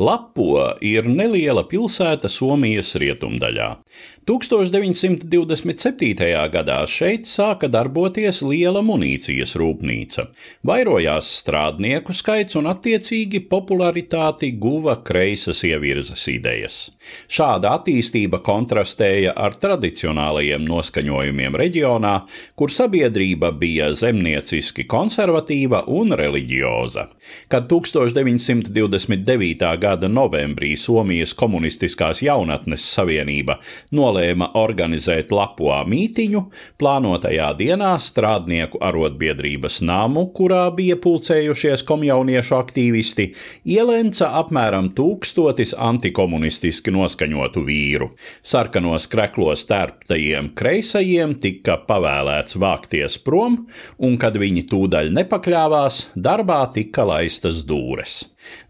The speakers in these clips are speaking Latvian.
Lapua ir neliela pilsēta Somijas rietumdaļā. 1927. gadā šeit sāka darboties liela munīcijas rūpnīca. Vairojās strādnieku skaits un attiecīgi popularitāti guva kreisas ievirzes idejas. Šāda attīstība kontrastēja ar tradicionālajiem noskaņojumiem reģionā, kur sabiedrība bija zemnieciski konservatīva un reliģioza. Kad 1929. Gada novembrī Somijas Komunistiskās jaunatnes savienība nolēma organizēt Lapuā mītiņu, plānotajā dienā strādnieku arotbiedrības namu, kurā bija pulcējušies komjauniešu aktīvisti, ielenca apmēram tūkstotis antikomunistiski noskaņotu vīru. Sarkanos kreklos tērptajiem kreisajiem tika pavēlēts vākties prom, un, kad viņi tūdaļ nepakļāvās, darbā tika laistas dūres.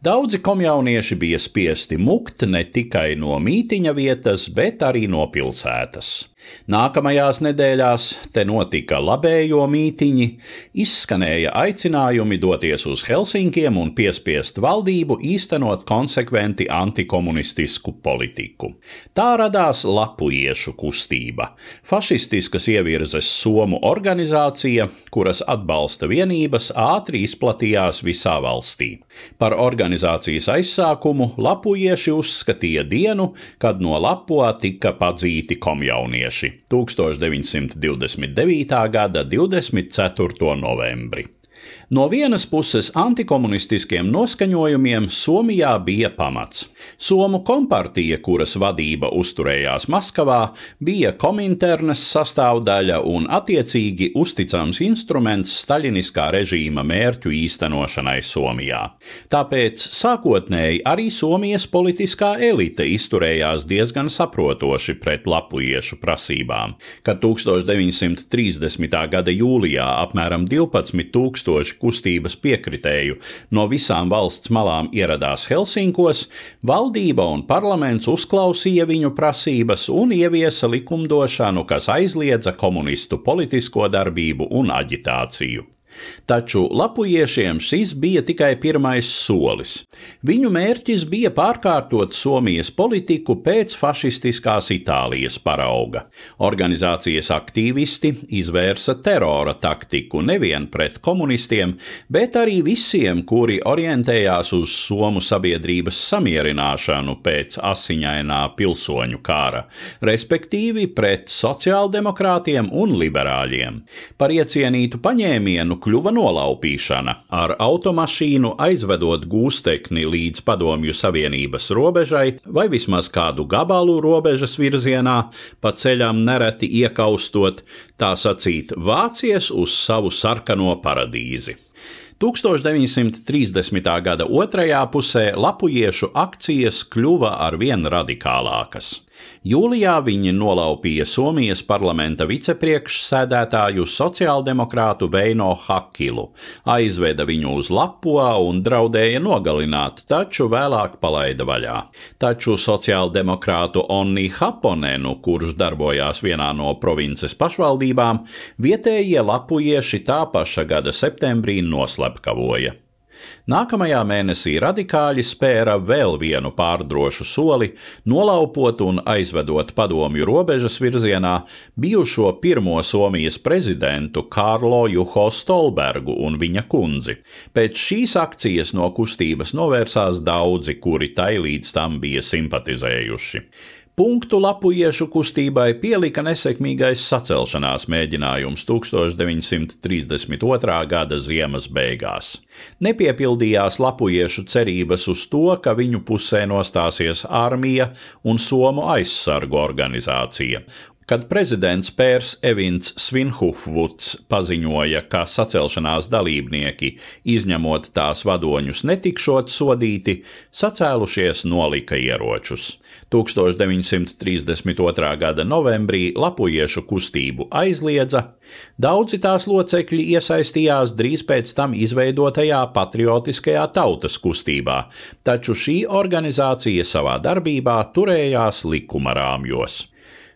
Daudzi komjaunieši bija spiesti mukt ne tikai no mītiņa vietas, bet arī no pilsētas. Nākamajās nedēļās te notika labējo mītiņi, izskanēja aicinājumi doties uz Helsinkiem un piespiest valdību īstenot konsekventi antikomunistisku politiku. Tā radās lapujiešu kustība, fašistiskas ievirzes somu organizācija, kuras atbalsta vienības ātri izplatījās visā valstī. Par organizācijas aizsākumu lapujieši uzskatīja dienu, kad no Lapua tika padzīti komjaunieši 1929. gada 24. novembri. No vienas puses, antikomunistiskiem noskaņojumiem Somijā bija pamats. Somu kompartija, kuras vadība uzturējās Maskavā, bija kominternas sastāvdaļa un attiecīgi uzticams instruments staļiniskā režīma mērķu īstenošanai Somijā. Tāpēc sākotnēji arī Somijas politiskā elite izturējās diezgan saprotoši pret lapujiešu prasībām. Kad 1930. gada jūlijā apmēram 12 tūkstoši kustības piekritēju no visām valsts malām ieradās Helsinkos, valdība un parlaments uzklausīja viņu prasības un ieviesa likumdošanu, kas aizliedza komunistu politisko darbību un aģitāciju. Taču lapujiešiem šis bija tikai pirmais solis. Viņu mērķis bija pārkārtot Somijas politiku pēc fašistiskās Itālijas parauga. Organizācijas aktīvisti izvērsa terora taktiku nevien pret komunistiem, bet arī visiem, kuri orientējās uz Somu sabiedrības samierināšanu pēc asiņainā pilsoņu kara, respektīvi pret sociāldemokrātiem un liberāļiem. Par iecienītu paņēmienu kļuva nolaupīšana, ar automašīnu aizvedot gūstekni līdz Padomju Savienības robežai vai vismaz kādu gabalu robežas virzienā, pa ceļam nereti iekaustot, tā sacīt, vācies uz savu sarkano paradīzi. 1930. gada otrajā pusē lapujiešu akcijas kļuva arvien radikālākas. Jūlijā viņi nolaupīja Somijas parlamenta vicepriekšsēdētāju sociāldemokrātu Veino Hakilu, aizveda viņu uz Lapua un draudēja nogalināt, taču vēlāk palaida vaļā. Taču sociāldemokrātu Onni Haponenu, kurš darbojās vienā no provinces pašvaldībām, vietējie lapujieši tā paša gada septembrī noslepkavoja. Nākamajā mēnesī radikāļi spēra vēl vienu pārdrošu soli, nolaupot un aizvedot padomju robežas virzienā bijušo pirmo Somijas prezidentu Kārlo Juho Stolbergu un viņa kundzi. Pēc šīs akcijas no kustības novērsās daudzi, kuri tai līdz tam bija simpatizējuši. Punktu lapujiešu kustībai pielika nesekmīgais sacelšanās mēģinājums 1932. gada ziemas beigās. Nepiepildījās lapujiešu cerības uz to, ka viņu pusē nostāsies armija un Somu aizsargu organizācija, Kad prezidents Pērs Evins Svinhufvuds paziņoja, ka sacelšanās dalībnieki, izņemot tās vadoņus, netikšot sodīti, sacēlušies nolika ieročus. 1932. gada novembrī lapujiešu kustību aizliedza, daudzi tās locekļi iesaistījās drīz pēc tam izveidotajā patriotiskajā tautas kustībā, taču šī organizācija savā darbībā turējās likuma rāmjos